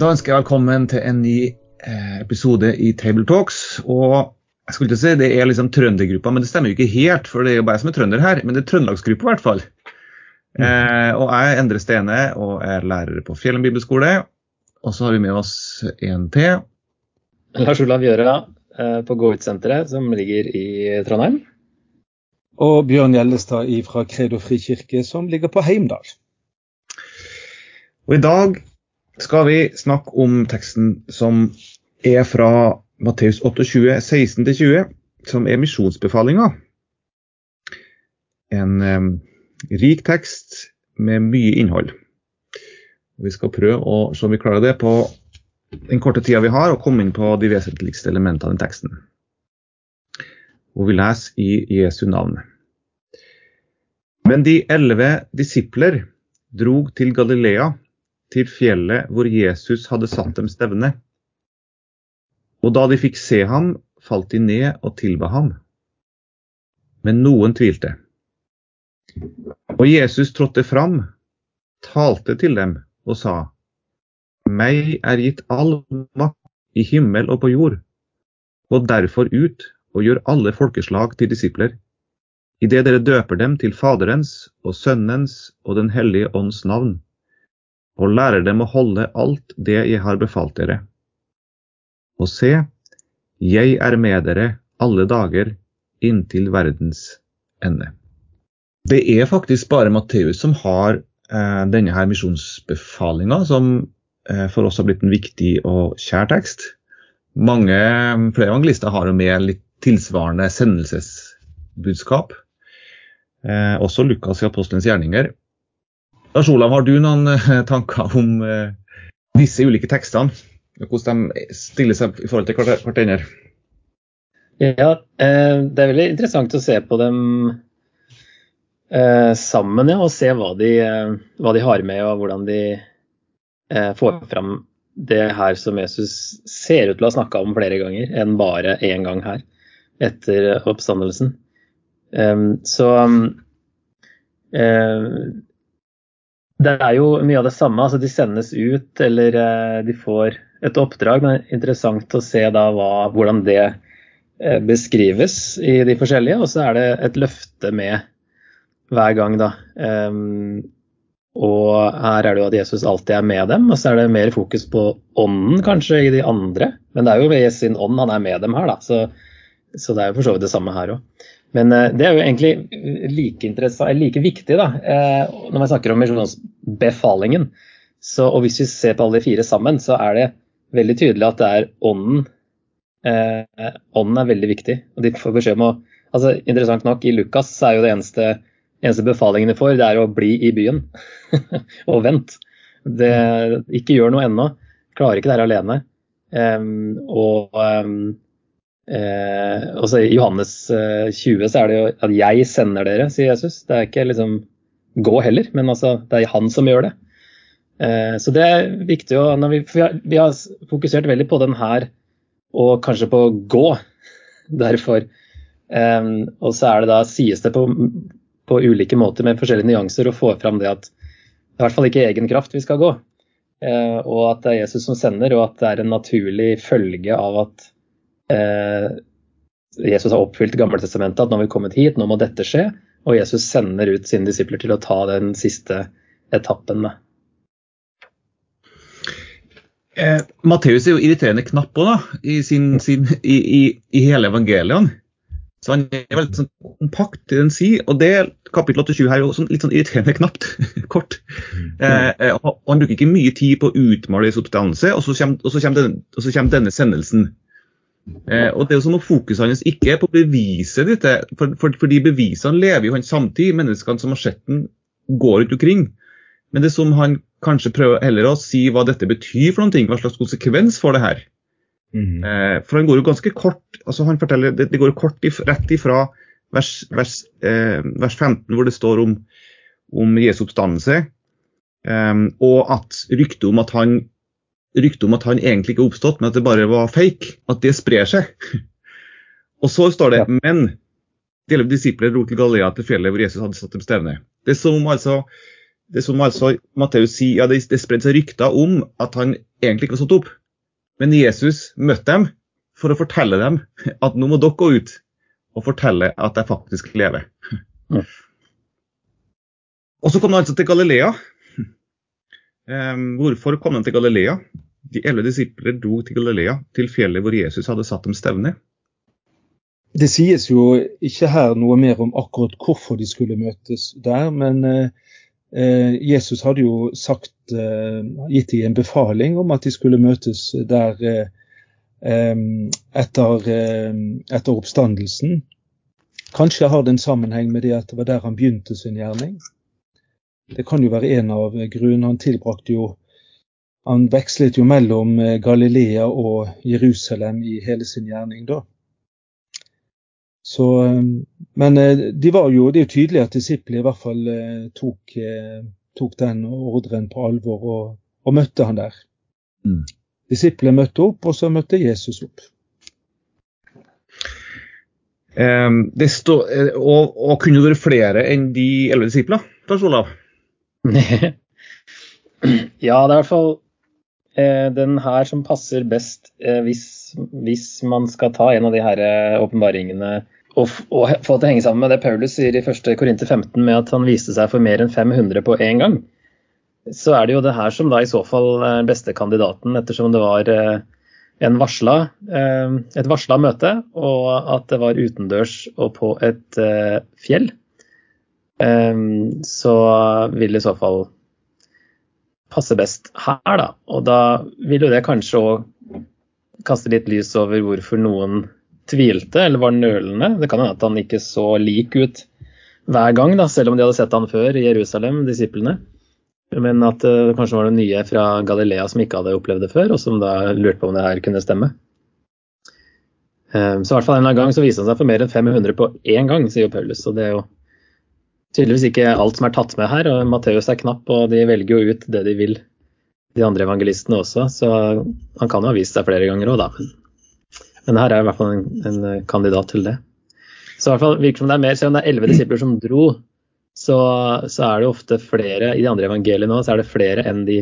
Da ønsker jeg velkommen til en ny eh, episode i Tabletalks. Og jeg skulle ikke si det er liksom trøndergruppa, men det stemmer jo ikke helt. For det er jo bare jeg som er trønder her, men det er trøndelagsgruppa i hvert fall. Eh, og jeg er Endre Stene og er lærer på Fjellen bibelskole. Og så har vi med oss en til. Lars Olav Gjøra eh, på Gå ut-senteret, som ligger i Trondheim. Og Bjørn Gjellestad fra Kredo frikirke, som ligger på Heimdal. Og i dag skal vi snakke om teksten som er fra Matteus 28, 16-20, som er misjonsbefalinga. En eh, rik tekst med mye innhold. Vi skal prøve å se om vi klarer det på den korte tida vi har, og komme inn på de vesentligste elementene i teksten. Og vi leser i Jesu navn. Men de elleve disipler drog til Galilea, til fjellet hvor Jesus hadde satt dem stevne. Og da de fikk se ham, falt de ned og tilba ham. Men noen tvilte. Og Jesus trådte fram, talte til dem og sa, Meg er gitt all makt i himmel og på jord. Gå derfor ut og gjør alle folkeslag til disipler, idet dere døper dem til Faderens og Sønnens og Den hellige ånds navn, og lærer dem å holde alt det jeg har befalt dere. Og se, jeg er med dere alle dager inntil verdens ende. Det er faktisk bare Matteus som har eh, denne her misjonsbefalinga, som eh, for oss har blitt en viktig og kjær tekst. Mange flere evangelister har jo med litt tilsvarende sendelsesbudskap. Eh, også Lukas i apostelens gjerninger. Lars Olav, har du noen eh, tanker om eh, disse ulike tekstene? Hvordan de stiller seg i forhold til hverandre? Ja, eh, det er veldig interessant å se på dem sammen ja, og se hva de, hva de, har med og hvordan de får fram det her som Jesus ser ut til å ha snakka om flere ganger enn bare én gang her etter oppstandelsen. så det er jo mye av det samme. altså De sendes ut eller de får et oppdrag. Men det er interessant å se da hva, hvordan det beskrives i de forskjellige. Og så er det et løfte med hver gang, da. Um, og her er det jo at Jesus alltid er med dem, og så er det mer fokus på ånden kanskje i de andre. Men det er jo ved sin ånd han er med dem her, da. Så, så det er jo for så vidt det samme her òg. Men uh, det er jo egentlig like, like viktig da, uh, når man snakker om misjonsbefalingen. Så, og hvis vi ser på alle de fire sammen, så er det veldig tydelig at det er ånden. Eh, ånden er veldig viktig. og de får beskjed om å, altså Interessant nok, i Lukas så er jo det eneste eneste befalingen de får, det er å bli i byen. og vent. Det, ikke gjør noe ennå. Klarer ikke det her alene. Um, og um, uh, også i Johannes 20 så er det jo at 'jeg sender dere', sier Jesus. Det er ikke liksom gå heller, men altså, det er han som gjør det. Eh, så det er viktig å vi, vi, har, vi, har, fokusert veldig på den her, og kanskje på gå, derfor. Eh, og så er det da, sies det på på ulike måter med forskjellige nyanser og få fram det at i hvert fall ikke egen kraft vi skal gå. Eh, og at det er Jesus som sender, og at det er en naturlig følge av at eh, Jesus har oppfylt Gammeltestamentet, at nå har vi kommet hit, nå må dette skje. Og Jesus sender ut sine disipler til å ta den siste etappen. Eh, Matteus er jo irriterende knapp også, da, i, sin, sin, i, i, i hele evangeliet. Så han er veldig sånn kompakt i den si, og det kapittel 87 her er jo sånn, litt sånn irriterende knapt. kort. Mm. Eh, eh, og han bruker ikke mye tid på å utmale substanse, og så kommer, og så kommer, denne, og så kommer denne, sendelsen. Eh, og det er jo sånn at Fokuset hans ikke er på beviset ditt, for, for, fordi bevisene lever jo han samtidig. Menneskene som har sett den, går rundt omkring. Men det som han kanskje prøver heller å si hva dette betyr for noen ting, hva slags konsekvens får det her. Mm. Eh, for han går jo ganske kort, altså han forteller, det, det går jo kort if, rett ifra vers, vers, eh, vers 15 hvor det står om, om Jesu oppstandelse, eh, og at ryktet om at han ryktet om at han egentlig ikke oppstått, men at det bare var fake, at det sprer seg. og så står det Ja. men de elleve disipler dro til Galilea, til fjellet hvor Jesus hadde satt dem stevne. Det er som om altså det er som altså Matteus sier, ja, det, det spredde seg rykter om at han egentlig ikke var stått opp. Men Jesus møtte dem for å fortelle dem at nå må dere gå ut og fortelle at jeg faktisk lever. Mm. Og så kom han altså til Galilea. Em, hvorfor kom han til Galilea? De elleve disipler dro til Galilea, til fjellet hvor Jesus hadde satt dem stevne. Det sies jo ikke her noe mer om akkurat hvorfor de skulle møtes der, men eh, eh, Jesus hadde jo sagt, eh, gitt dem en befaling om at de skulle møtes der eh, etter, eh, etter oppstandelsen. Kanskje har det en sammenheng med det at det var der han begynte sin gjerning. Det kan jo være en av grunnene. Han tilbrakte jo Han vekslet jo mellom eh, Galilea og Jerusalem i hele sin gjerning da. Så, eh, men eh, de var jo, det er jo tydelig at disiplene i hvert fall tok, tok den ordren på alvor og, og møtte han der. Mm. Disiplene møtte opp, og så møtte Jesus opp. Um, det stå, og, og kunne det være flere enn de elleve disiplene? Lars Olav? ja, det er i hvert fall eh, den her som passer best eh, hvis, hvis man skal ta en av de her eh, åpenbaringene og, og få det til å henge sammen med det Paulus sier i 1. Korinter 15 med at han viste seg for mer enn 500 på én gang. Så er det jo det her som da i så fall er beste kandidaten, ettersom det var varsla, et varsla møte, og at det var utendørs og på et fjell. Eh, så vil det i så fall passe best her, da. Og da vil jo det kanskje òg kaste litt lys over hvorfor noen tvilte eller var nølende. Det kan hende at han ikke så lik ut hver gang, da, selv om de hadde sett han før i Jerusalem, disiplene. Men at det kanskje var noen nye fra Galilea som ikke hadde opplevd det før, og som da lurte på om det her kunne stemme. Eh, Så i hvert fall en eller annen gang så viste han seg for mer enn 500 på én gang, sier Paulus. Og det er jo tydeligvis ikke alt som er tatt med her. og Matteus er knapp, og de velger jo ut det de vil, de andre evangelistene også. Så han kan jo ha vist seg flere ganger òg, da. Men, men her er i hvert fall en, en kandidat til det. Så i hvert fall virker som det er mer, selv om det er elleve disipler som dro, så, så er det ofte flere i de andre evangeliene også, så er det flere enn de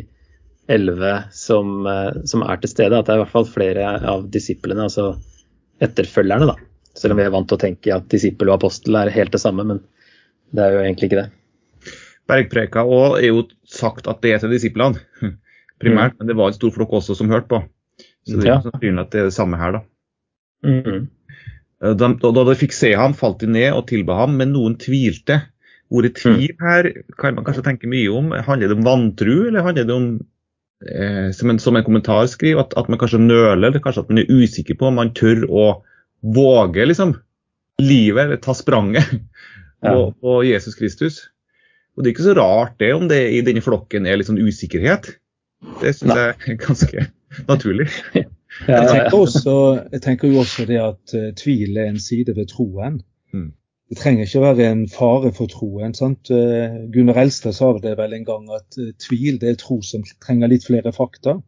elleve som, eh, som er til stede. At det er i hvert fall flere av disiplene, altså etterfølgerne, da. Selv om vi er vant til å tenke at disippel og apostel er helt det samme, men det er jo egentlig ikke det. Bergpreka òg er jo sagt at det er til disiplene, primært. Men det var en stor flokk også som hørte på. Så det er Ja. ikke sannsynlig at det er det samme her, da. Mm. Eh, Da, da de fikk se ham, falt de ned og tilba ham, men noen tvilte. Ordet tvil her kan man kanskje tenke mye om. Handler det om vantru, eller handler det om, eh, som, en, som en kommentar skriver, at, at man kanskje nøler, eller kanskje at man er usikker på om man tør å våge liksom, livet, eller ta spranget på, Ja. på Jesus Kristus? Og Det er ikke så rart det om det i denne flokken er litt sånn usikkerhet. Det syns jeg er ganske naturlig. Jeg tenker, også, jeg tenker jo også det at uh, tvil er en side ved troen. Mm. Det trenger ikke være en fare for troen. sant? Uh, Gunnar Elstad sa det vel en gang at uh, tvil det er tro som trenger litt flere fakta.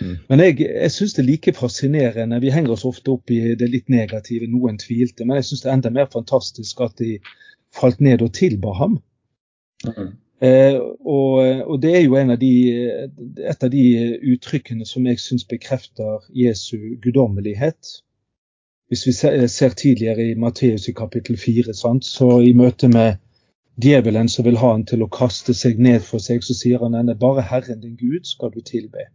Mm. Men jeg, jeg syns det er like fascinerende. Vi henger oss ofte opp i det litt negative. Noen tvilte. Men jeg syns det er enda mer fantastisk at de falt ned og tilba ham. Mm. Eh, og, og det er jo en av de, et av de uttrykkene som jeg syns bekrefter Jesu guddommelighet. Hvis vi ser, ser tidligere i Matteus i kapittel 4, sant? så i møte med djevelen som vil ha han til å kaste seg ned for seg, så sier han henne bare Herren din Gud skal du tilbe.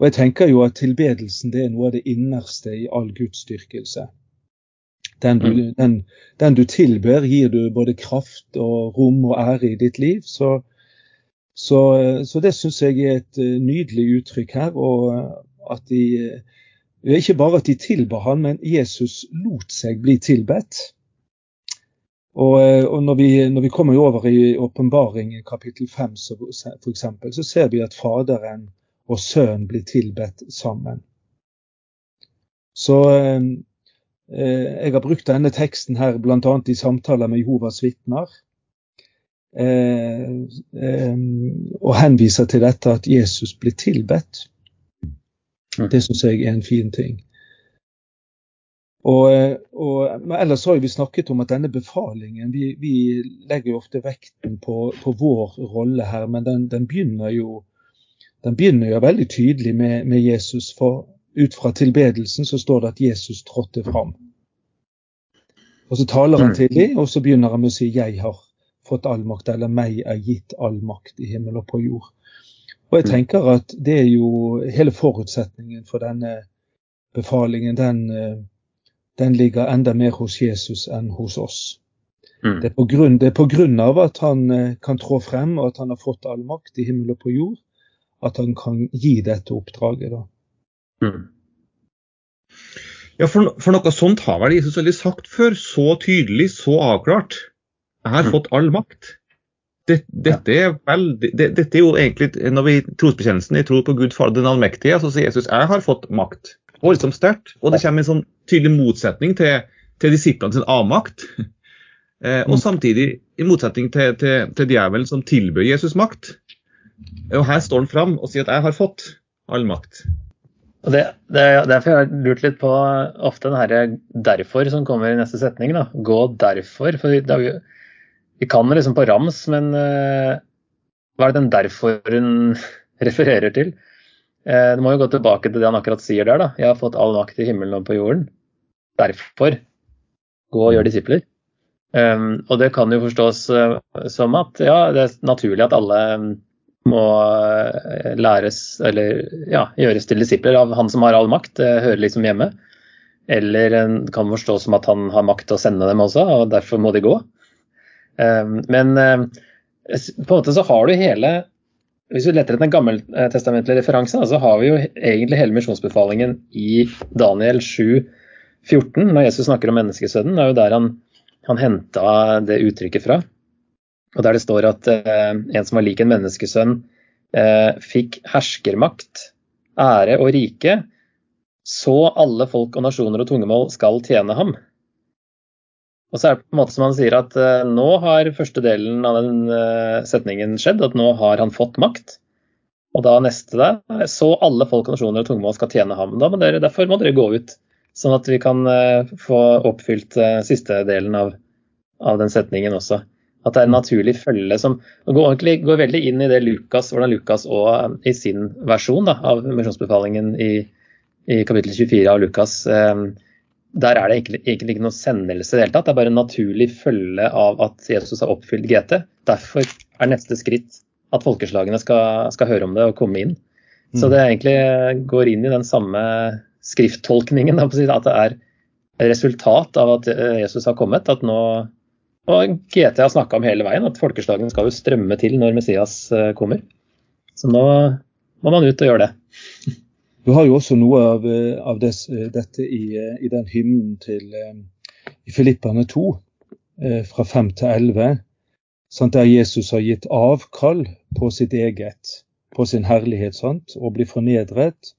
Og jeg tenker jo at tilbedelsen det er noe av det innerste i all gudsdyrkelse. Den du, den, den du tilber, gir du både kraft og rom og ære i ditt liv. Så, så, så det syns jeg er et eh, nydelig uttrykk her. Og eh, at de eh, Ikke bare at de tilba han, men Jesus lot seg bli tilbedt. Og, og når, vi, når, vi, kommer over i åpenbaring kapittel 5 f.eks., så ser vi at Faderen og Sønnen blir tilbedt sammen. Så jeg har brukt denne teksten her bl.a. i samtaler med Jehovas vitner. Eh, eh, og henviser til dette at Jesus blir tilbedt. Det syns jeg er en fin ting. Og, og, men ellers har vi snakket om at denne befalingen Vi, vi legger jo ofte vekten på, på vår rolle her, men den, den, begynner jo den begynner jo veldig tydelig med, med, Jesus. For ut fra tilbedelsen så står det at Jesus trådte fram. Og så taler han mm. til dem, og så begynner han med å si 'Jeg har fått all makt', eller 'meg er gitt all makt i himmel og på jord'. Og jeg mm. tenker at det er jo hele forutsetningen for denne befalingen. Den, eh, den ligger enda mer hos Jesus enn hos oss. Mm. Det, er på grunn, det er på grunn av at han eh, kan trå frem, og at han har fått all makt i himmel og på jord, at han kan gi dette oppdraget. da. Mm. Ja, for, for, noe sånt har vel Jesus aldri sagt før, så tydelig, så avklart. Jeg har mm. fått all makt. Det, dette, er vel, det, dette, er jo egentlig Når vi i trosbekjennelsen jeg tror på Gud Fader den allmektige, så sier Jesus jeg har fått makt. Voldsomt sterkt. Og det kommer en sånn tydelig motsetning til, til disiplene sin avmakt. Eh, og mm. samtidig i motsetning til, til, til djevelen som tilbød Jesus makt. Og her står han fram og sier at 'jeg har fått all makt'. Og det, det er Derfor jeg har lurt litt på ofte den herre 'derfor' som kommer i neste setning. da, Gå derfor. For er jo, vi kan det liksom på rams, men uh, hva er det den 'derfor'-en refererer til? Uh, du må jo gå tilbake til det han akkurat sier der. da, 'Jeg har fått all makt i himmelen og på jorden'. Derfor gå og gjør disipler. Um, og det kan jo forstås uh, som at ja, det er naturlig at alle um, må uh, læres eller ja, gjøres til disipler av han som har all makt. Det hører liksom hjemme. Eller en kan forstås som at han har makt til å sende dem også, og derfor må de gå. men på en måte så har du hele hvis vi leter etter en gammeltestamentlig referanse, så har vi jo egentlig hele misjonsbefalingen i Daniel 7 14, når Jesus snakker om menneskesønnen, Det er jo der han, han henta det uttrykket fra. Og Der det står at eh, en som var lik en menneskesønn, eh, fikk herskermakt, ære og rike, så alle folk og nasjoner og tungemål skal tjene ham. Og så er det på en måte som han sier at eh, nå har første delen av den setningen skjedd, at nå har han fått makt. Og da neste der, så alle folk og nasjoner og tungemål skal tjene ham. Da må dere, derfor må dere gå ut Sånn at vi kan få oppfylt siste delen av, av, den setningen også. At det er en naturlig følge som går, går veldig inn i det Lukas, hvordan Lukas og eh, i sin versjon da, av misjonsbefalingen i, i, kapittel 24 av Lukas der er det egentlig, egentlig ikke noe sendelse i det hele tatt. Det er bare en naturlig følge av at Jesus har oppfylt GT. Derfor er neste skritt at folkeslagene skal, skal høre om det og komme inn. Så mm. det egentlig går inn i den samme skrifttolkningen, at det er resultat av at eh, Jesus har kommet. at nå og GT har snakka om hele veien at folkeslagene skal jo strømme til når Messias eh, kommer. Så nå må man ut og gjøre det. Du har jo også noe av, eh, av des, dette i, i, den hymnen til i Filippane 2, fra 5 til 11, sant, der Jesus har gitt avkall på sitt eget, på sin herlighet, sant, og blir fornedret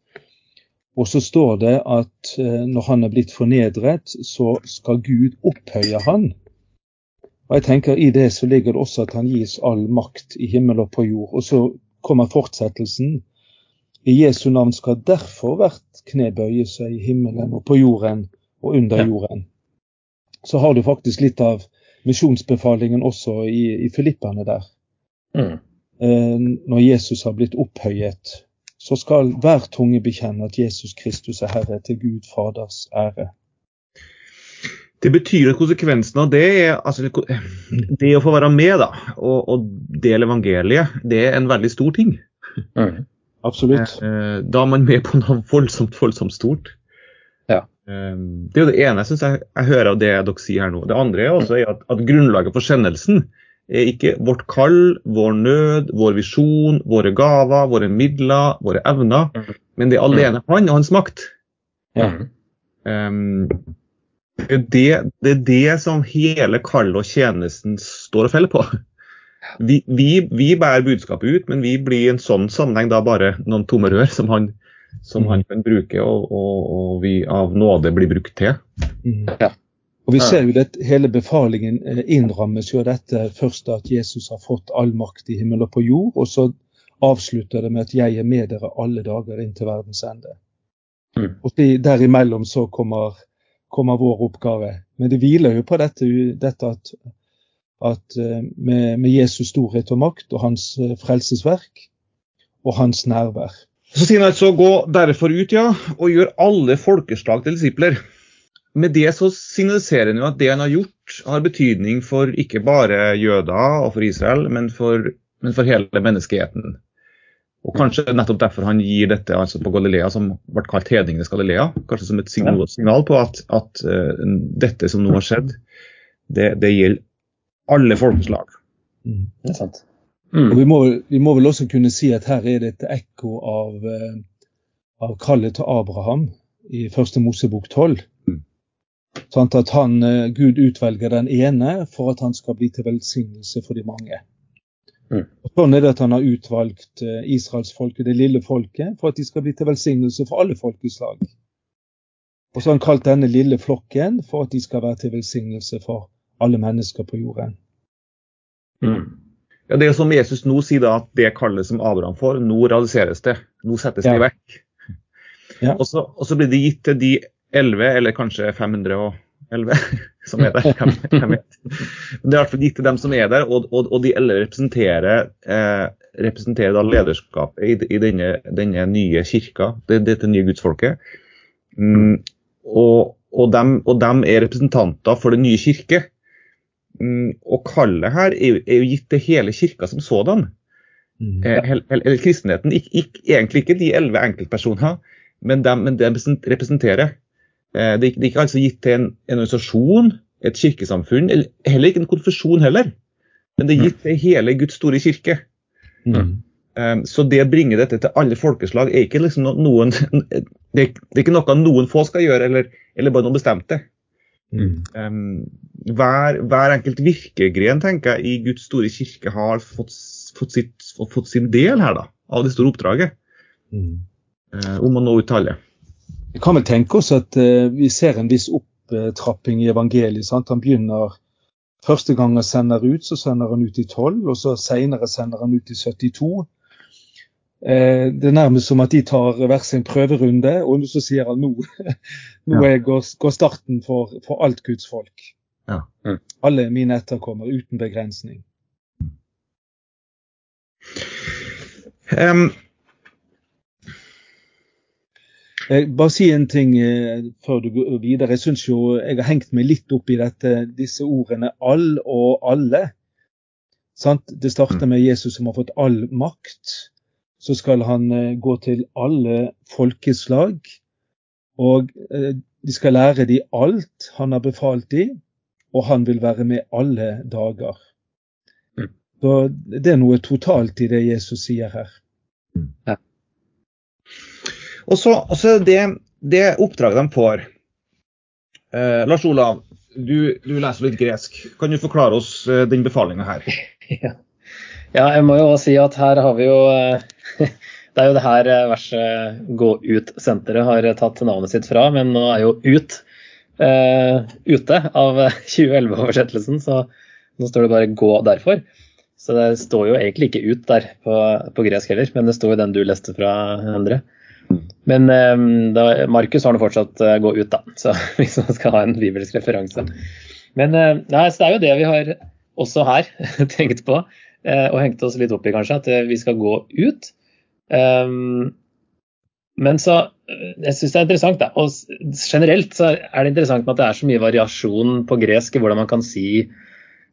og så står det at eh, når han er blitt fornedret, så skal Gud opphøye han. Og jeg tenker I det så ligger det også at han gis all makt i himmel og på jord. Og så kommer fortsettelsen. I Jesu navn skal derfor hvert kne bøye seg i himmelen og på jorden og under jorden. Så har du faktisk litt av misjonsbefalingen også i, i Filippene der. Mm. Eh, når Jesus har blitt opphøyet så skal hver tunge bekjenne at Jesus Kristus er Herre, til Gud Faders ære. Det betyr at konsekvensen av det er altså, Det å få være med da, og, og, dele evangeliet, det er en veldig stor ting. Mm. Absolutt. Eh, eh, da er man med på noe voldsomt, voldsomt stort. Ja. Eh, det er jo det ene jeg synes jeg, jeg hører av det dere sier her nå. Det andre er også at, at grunnlaget for kjennelsen er ikke vårt kall, vår nød, vår visjon, våre gaver, våre midler, våre evner, men det er alene han og hans makt. Ja. Um, Det, det er det som hele kallet og tjenesten står og feller på. Vi, vi, vi, bærer budskapet ut, men vi blir i en sånn sammenheng da bare noen tomme rør som han, som han kan bruke, og, og, og, vi av nåde blir brukt til. Mm. Ja. Og Vi ser jo at hele befalingen eh, innrammes jo av dette først at Jesus har fått all makt i himmel og på jord, og så avslutter det med at 'jeg er med dere alle dager inn til verdens ende'. Mm. Og Derimellom så kommer, kommer, vår oppgave. Men det hviler jo på dette, dette at, at eh, med, med, Jesus storhet og makt og hans eh, frelsesverk og hans nærvær. Så sier han altså gå derfor ut, ja, og gjør alle folkeslag til disipler med det så signaliserer han jo at det han har gjort, har betydning for ikke bare jøder og for Israel, men for, men for hele menneskeheten. Og Kanskje nettopp derfor han gir dette altså på Galilea, som ble kalt hedningenes Galilea, kanskje som et signal, signal på at, at uh, dette som nå har skjedd, det, det gjelder alle folkeslag. Mm. Det er sant. Mm. Og vi må, vi må, vel også kunne si at her er det et ekko av, uh, av kallet til Abraham i første Mosebok 12. Sånn at han, eh, Gud utvelger den ene for at han skal bli til velsignelse for de mange. Mm. Sånn er det at han har utvalgt Israels israelsfolket, det lille folket, for at de skal bli til velsignelse for alle folkeslag. Og så har han kalt denne lille flokken for at de skal være til velsignelse for alle mennesker på jorden. Mm. Ja, Det som Jesus nå sier, da, at det kallet som Abraham får, nå realiseres det. Nå settes det ja. det vekk. Ja. Og, så, og, så, blir det gitt til de 11, eller kanskje 511 som er der. Hvem, hvem vet. Det er i hvert fall gitt til dem som er der, og, og, og de 11 representerer, eh, representerer lederskapet i, i denne, denne, nye kirka, dette nye gudsfolket. Mm, og, og, dem, og dem er representanter for den nye kirke. Mm, og kallet her er, er, jo gitt til hele kirka som sådan. Mm. Eh, eller kristenheten. Ik, ik, egentlig ikke de elleve enkeltpersoner, men de, representerer. Eh, det er ikke altså gitt til en, en organisasjon, et kirkesamfunn, eller heller ikke en konfesjon heller. Men det er gitt til hele Guds store kirke. Mm. Um, så det å bringe dette til alle folkeslag er ikke liksom noen det er, det er ikke noe noen få skal gjøre, eller, eller bare noen bestemte. Mm. Um, hver, hver, enkelt virkegren tenker jeg, i Guds store kirke har fått, fått, sitt, fått sin del her da, av det store oppdraget. Mm. Uh, om å nå ut til alle. Vi kan vel tenke oss at uh, vi ser en viss opptrapping i evangeliet. Sant? Han begynner Første gang han sender ut, så sender han ut i 12, og så senere sender han ut i 72. Eh, det er nærmest som at de tar hver sin prøverunde, og så sier han nå, nå ja. går, går, starten for, for, alt Guds folk. Ja. Mm. Alle mine etterkommer, uten begrensning. Um, Eh, bare si en ting eh, før du går videre. Jeg syns jo jeg har hengt meg litt opp i dette, disse ordene 'all' og 'alle'. Sant? Det starter mm. med Jesus som har fått all makt. Så skal han eh, gå til alle folkeslag. Og de skal lære de alt han har befalt de, og han vil være med alle dager. Mm. Så det er noe totalt i det Jesus sier her. Ja. Og så, det, det, oppdraget de får eh, Lars Olav, du, du, leser litt gresk. Kan du forklare oss eh, den befalinga her? Ja. ja. jeg må jo også si at her har vi jo eh, Det er jo det her eh, verset Gå ut-senteret har tatt navnet sitt fra, men nå er jo ut eh, ute av 2011-oversettelsen, så nå står det bare 'gå derfor'. Så det står jo egentlig ikke 'ut' der på, på gresk heller, men det står jo den du leste fra, Endre. Men um, da, Markus har nå fortsatt uh, gå ut, da, så hvis man skal ha en bibelsk referanse. Men uh, nei, så det er jo det vi har også her tenkt på, uh, og hengt oss litt opp i, kanskje, at vi skal gå ut. Um, men så jeg syns det er interessant, da. Og generelt så er det interessant med at det er så mye variasjon på gresk i hvordan man kan si,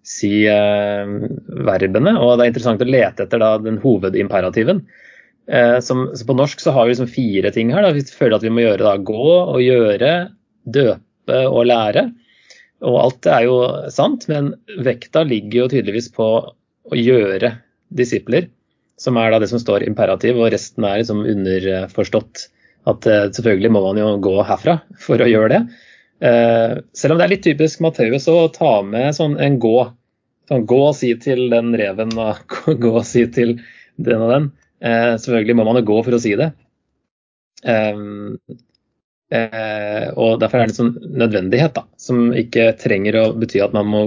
si verbene. Og det er interessant å lete etter da, den hovedimperativen. Eh, som, så på norsk så har vi liksom fire ting her. Da. Vi føler at vi må gjøre da, gå og gjøre, døpe og lære. Og alt er jo sant, men vekta ligger jo tydeligvis på å gjøre disipler, som er da det som står imperativ, og resten er liksom underforstått. At eh, selvfølgelig må man jo gå herfra for å gjøre det. Eh, selv om det er litt typisk Matteus å ta med sånn en gå. Sånn, gå og si til den reven og gå og si til den og den. Eh, selvfølgelig må man jo gå for å si det. Um, eh, og derfor er det en sånn nødvendighet, da, som ikke trenger å bety at man må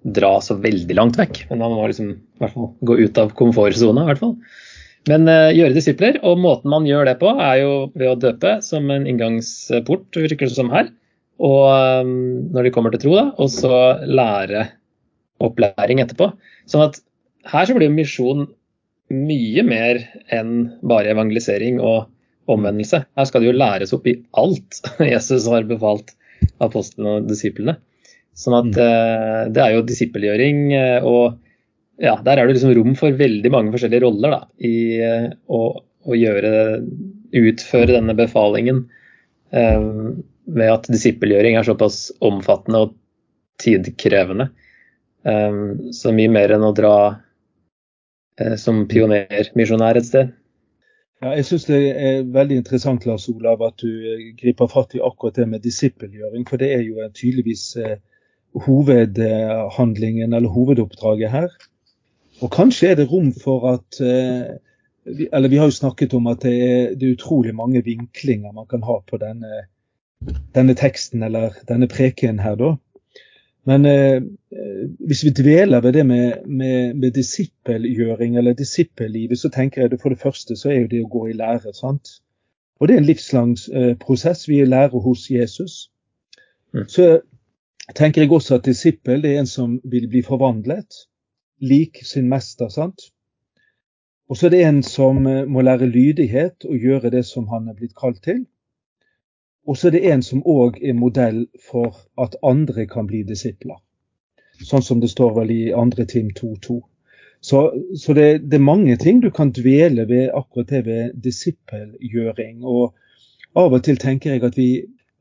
dra så veldig langt vekk. Men man må liksom hvert fall gå ut av komfortsona, i hvert fall. Men eh, gjøre disipler, og måten man gjør det på, er jo ved å døpe som en inngangsport, virker det som her. Og um, når de kommer til tro, da, og så lære opplæring etterpå. Sånn at her så blir jo misjon mye mer enn bare evangelisering og omvendelse. Her skal det jo læres opp i alt Jesus har befalt apostlene og disiplene. Sånn at uh, det er jo disippelgjøring, uh, og ja, der er det liksom rom for veldig mange forskjellige roller da, i uh, å, å, gjøre, utføre denne befalingen. ved at disippelgjøring er såpass omfattende og tidkrevende. så mye mer enn å dra som pionermisjonær et sted. Ja, jeg syns det er veldig interessant Lars Olav, at du griper fatt i akkurat det med disippelgjøring. For det er jo tydeligvis eh, hovedhandlingen eller hovedoppdraget her. Og kanskje er det rom for at eh, Eller vi har jo snakket om at det er, det er utrolig mange vinklinger man kan ha på denne, denne teksten eller denne preken her, da. Men eh, hvis vi dveler ved det med, med, med disippelgjøring eller disippellivet, så tenker jeg det for det første så er jo det å gå i lære. sant? Og det er en livslang eh, prosess. Vi er lærer hos Jesus. Mm. Så tenker jeg også at disippel er en som vil bli forvandlet, lik sin mester. sant? Og så er det en som eh, må lære lydighet og gjøre det som han er blitt kalt til. Og så er det en som òg er modell for at andre kan bli disipler. Sånn som det står vel i andre Tim 2.2. Så, så det, det, er mange ting du kan dvele ved akkurat det ved disippelgjøring. Og av og til tenker jeg at vi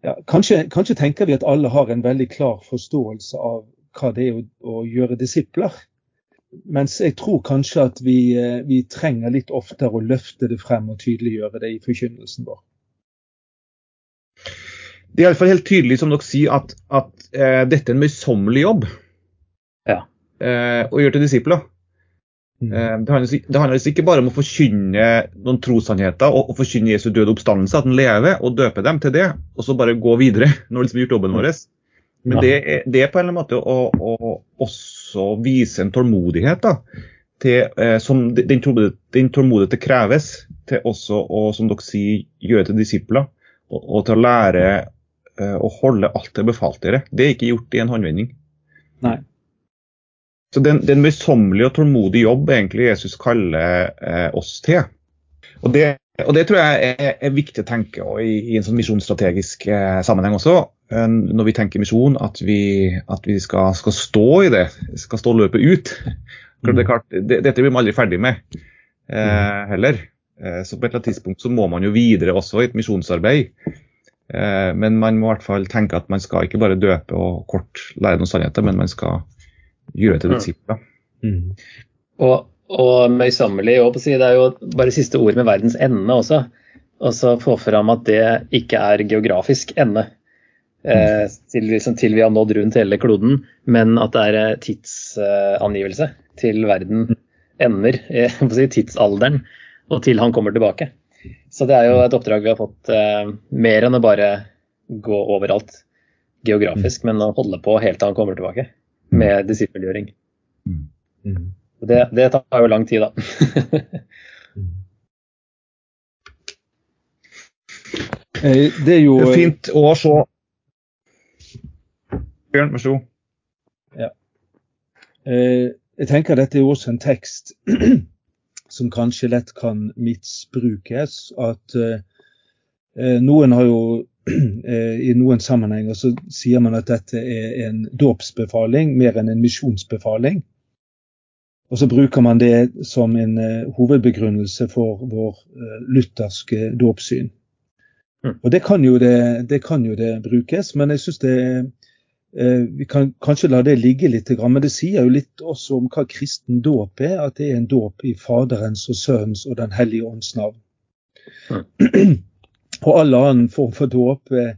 ja, kanskje, kanskje, tenker vi at alle har en veldig klar forståelse av hva det er å, å gjøre disipler. Mens jeg tror kanskje at vi, eh, vi, trenger litt oftere å løfte det frem og tydeliggjøre det i forkynnelsen vår. Det er iallfall helt tydelig som dere sier, at, at uh, dette er en møysommelig jobb. Ja. Uh, å gjøre til disipler. Mm. Eh, det handler, det handler, ikke bare om å forkynne noen trossannheter og, og forkynne Jesu døde oppstandelse, at han lever, og døpe dem til det, og så bare gå videre når vi liksom har gjort jobben vår. Men det er, det er, på en eller annen måte å, å også vise en tålmodighet da, til, eh, som den, den tålmodigheten kreves til også å, som dere sier, gjøre til disipler, og til å lære eh, å holde alt det befalt dere. Det er ikke gjort i en håndvending. Nei. Så det er en møysommelig og tålmodig jobb egentlig Jesus kaller eh, oss til. Og det, og det, tror jeg er, er viktig å tenke i, i, en sånn misjonsstrategisk eh, sammenheng også. Eh, når vi tenker misjon, at vi, at vi skal, skal, stå i det. Skal stå løpet ut. Mm. Det klart, det, dette blir man aldri ferdig med eh, mm. heller. Eh, så på et eller annet tidspunkt så må man jo videre også i et misjonsarbeid. Eh, men man må i hvert fall tenke at man skal ikke bare døpe og kort lære noen sannheter, men man skal gjøre til disipler. Mm. Og, og møysommelig, det er jo bare siste ord med verdens ende også. Og så få fram at det ikke er geografisk ende. Eh, til, liksom, til, vi har nådd rundt hele kloden, men at det er eh, tidsangivelse til verden ender, eh, tidsalderen, og til han kommer tilbake. Så det er jo et oppdrag vi har fått eh, mer enn å bare gå overalt geografisk, men å holde på helt til han kommer tilbake med disippelgjøring. Mm. Mm. Det, det, tar jo lang tid, da. Eh, det er jo det er fint å se Bjørn, vær så god. Ja. Eh, jeg tenker dette er jo også en tekst som kanskje lett kan misbrukes. At eh, noen har jo Eh, I noen sammenhenger så sier man at dette er en dåpsbefaling mer enn en misjonsbefaling. Og så bruker man det som en hovedbegrunnelse for vår lutherske dåpssyn. Mm. Og det kan, det, det kan, jo det, brukes, men jeg syns det Vi kan kanskje la det ligge litt, men det sier jo litt også om hva kristen dåp er. At det er en dåp i Faderens og Sønnens og Den hellige ånds navn. Mm. Og all annen form for dåp eh,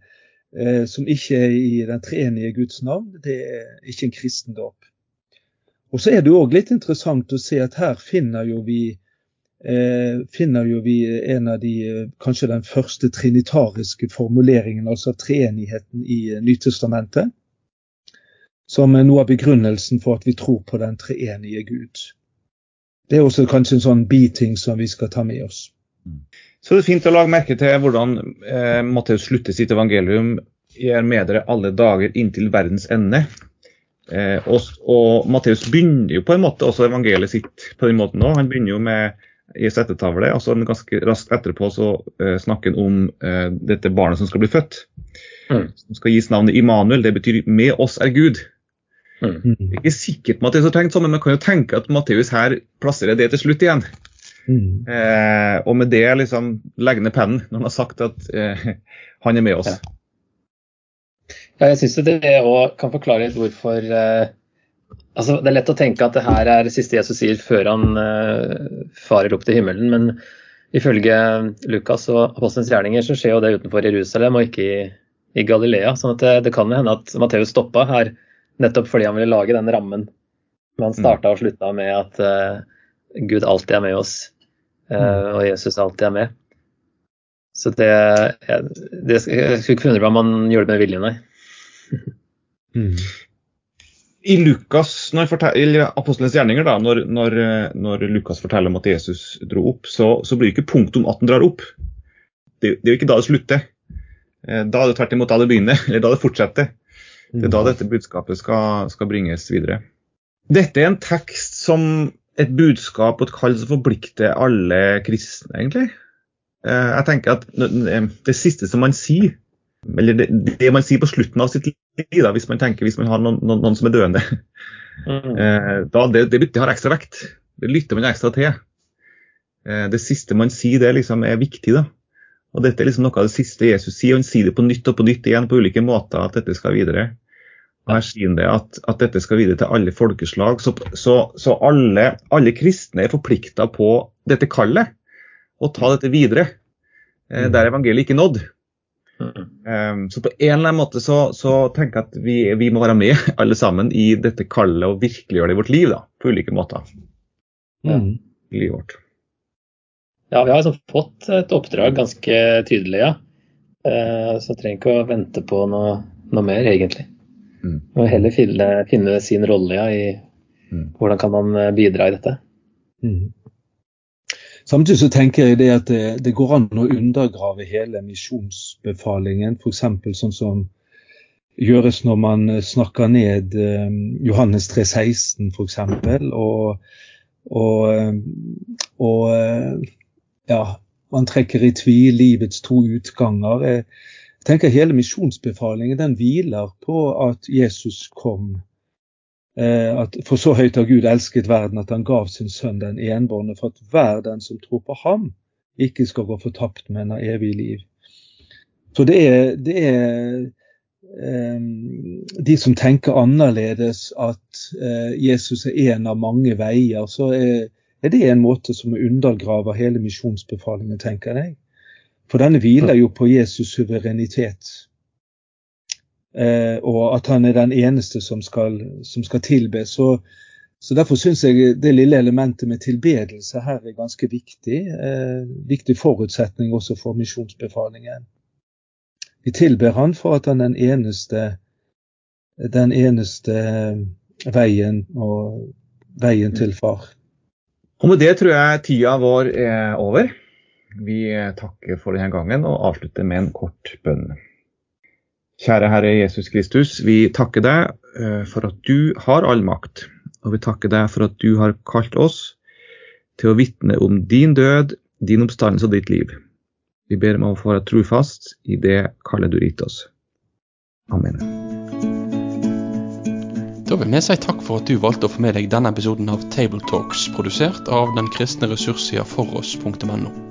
eh, som ikke er i den treenige Guds navn, det er ikke en kristendåp. Og så er det òg litt interessant å se at her finner jo vi eh, finner jo vi en av de, eh, kanskje den første trinitariske formuleringen, altså treenigheten i eh, Nytestamentet. Som er noe av begrunnelsen for at vi tror på den treenige Gud. Det er også kanskje en sånn biting som vi skal ta med oss. Så det er fint å lage merke til hvordan eh, Matteus slutter sitt evangelium. Jeg er med dere alle dager inntil verdens ende. Eh, og og Matteus begynner jo på en måte også evangeliet sitt på den måten òg. Han begynner jo med i settetavle, og så ganske raskt etterpå så eh, snakker han om eh, dette barnet som skal bli født. Mm. Som skal gis navnet Immanuel. Det betyr 'med oss er Gud'. Mm. Ikke sikkert Matteus har tenkt sånn, men man kan jo tenke at Matteus her plasserer det til slutt igjen. Mm. Eh, og med det liksom legge ned pennen når han har sagt at eh, han er med oss. Ja. Ja, jeg syns det òg kan forklare litt hvorfor eh, altså Det er lett å tenke at det her er det siste Jesus sier før han eh, farer opp til himmelen, men ifølge Lukas og Apostelens gjerninger så skjer jo det utenfor Jerusalem og ikke i, i Galilea. sånn at det, det kan hende at Matteus stoppa her nettopp fordi han ville lage den rammen. Men han starta og slutta med at uh, Gud alltid er med oss, uh, og Jesus alltid er med. Så det, jeg, det Jeg skulle ikke forundre meg om han gjør det med vilje, nei. Mm. I Lukas, når Apostelens gjerninger, da, når, når, eh, når Lukas forteller om at Jesus dro opp, så, så blir det ikke punktum at han drar opp. Det, det er jo ikke da det slutter. Da er det tvert imot da det begynner, eller da det fortsetter. Det er da dette budskapet skal, skal bringes videre. Dette er en tekst som et budskap og et kall som forplikter alle kristne, egentlig. Eh, Jeg tenker at Det siste som man sier, eller det, det man sier på slutten av sitt liv, da, hvis man tenker hvis man har noen, noen, som er døende, Mm. eh, da det, det, det har ekstra vekt. Det lytter man ekstra til. Eh, Det siste man sier, det liksom er viktig. da. Og Dette er liksom noe av det siste Jesus sier, han sier det på nytt og på nytt igjen på ulike måter at dette skal videre. Og Her sier han det at, at dette skal videre til alle folkeslag. Så, så, så alle, alle kristne er forplikta på dette kallet, og ta dette videre. Eh, Der evangeliet ikke nådd. Mm. Um, så på en eller annen måte så, så tenker jeg at vi, vi må være med alle sammen i dette kallet og virkeliggjøre det i vårt liv, da, på ulike måter. Mm. livet vårt. Ja, vi har liksom fått et oppdrag ganske tydelig, ja. Uh, Så trenger ikke å vente på noe, noe mer, egentlig. Mm. Og heller finne, finne sin rolle ja, i Mm. hvordan kan man eh, bidra i dette. Mm. Samtidig så tenker jeg det at det, det går an å undergrave hele misjonsbefalingen, f.eks. sånn som gjøres når man eh, snakker ned eh, Johannes 3,16 f.eks. Og, og, eh, og ja, man trekker i tvil livets to utganger. Jeg tenker Hele misjonsbefalingen den hviler på at Jesus kom Eh, at For så høyt har Gud elsket verden at han gav sin sønn den enbårne, for at hver den som tror på ham, ikke skal gå fortapt, men har evig liv. Så det er, det er eh, de som tenker annerledes at eh, Jesus er en av mange veier, så er det en måte som undergraver hele misjonsbefalingen, tenker jeg. For denne hviler jo på Jesus suverenitet. Eh, og at han er den eneste som skal, som skal tilbe. Så, så Derfor syns jeg det lille elementet med tilbedelse her er ganske viktig. Eh, viktig forutsetning også for misjonsbefalingen. Vi tilber han for at han er den eneste, den eneste veien og veien til far. Og med det tror jeg tida vår er over. Vi takker for denne gangen og avslutter med en kort bønn. Kjære Herre Jesus Kristus, vi takker deg eh, for at du har all makt. Og vi takker deg for at du har kalt oss til å vitne om din død, din oppstandelse og ditt liv. Vi ber om å få være trofast i det kallet du har gitt oss. Amen. Da vil vi si takk for at du valgte å få med deg denne episoden av Tabletalks, produsert av den kristne ressurssida foross.no.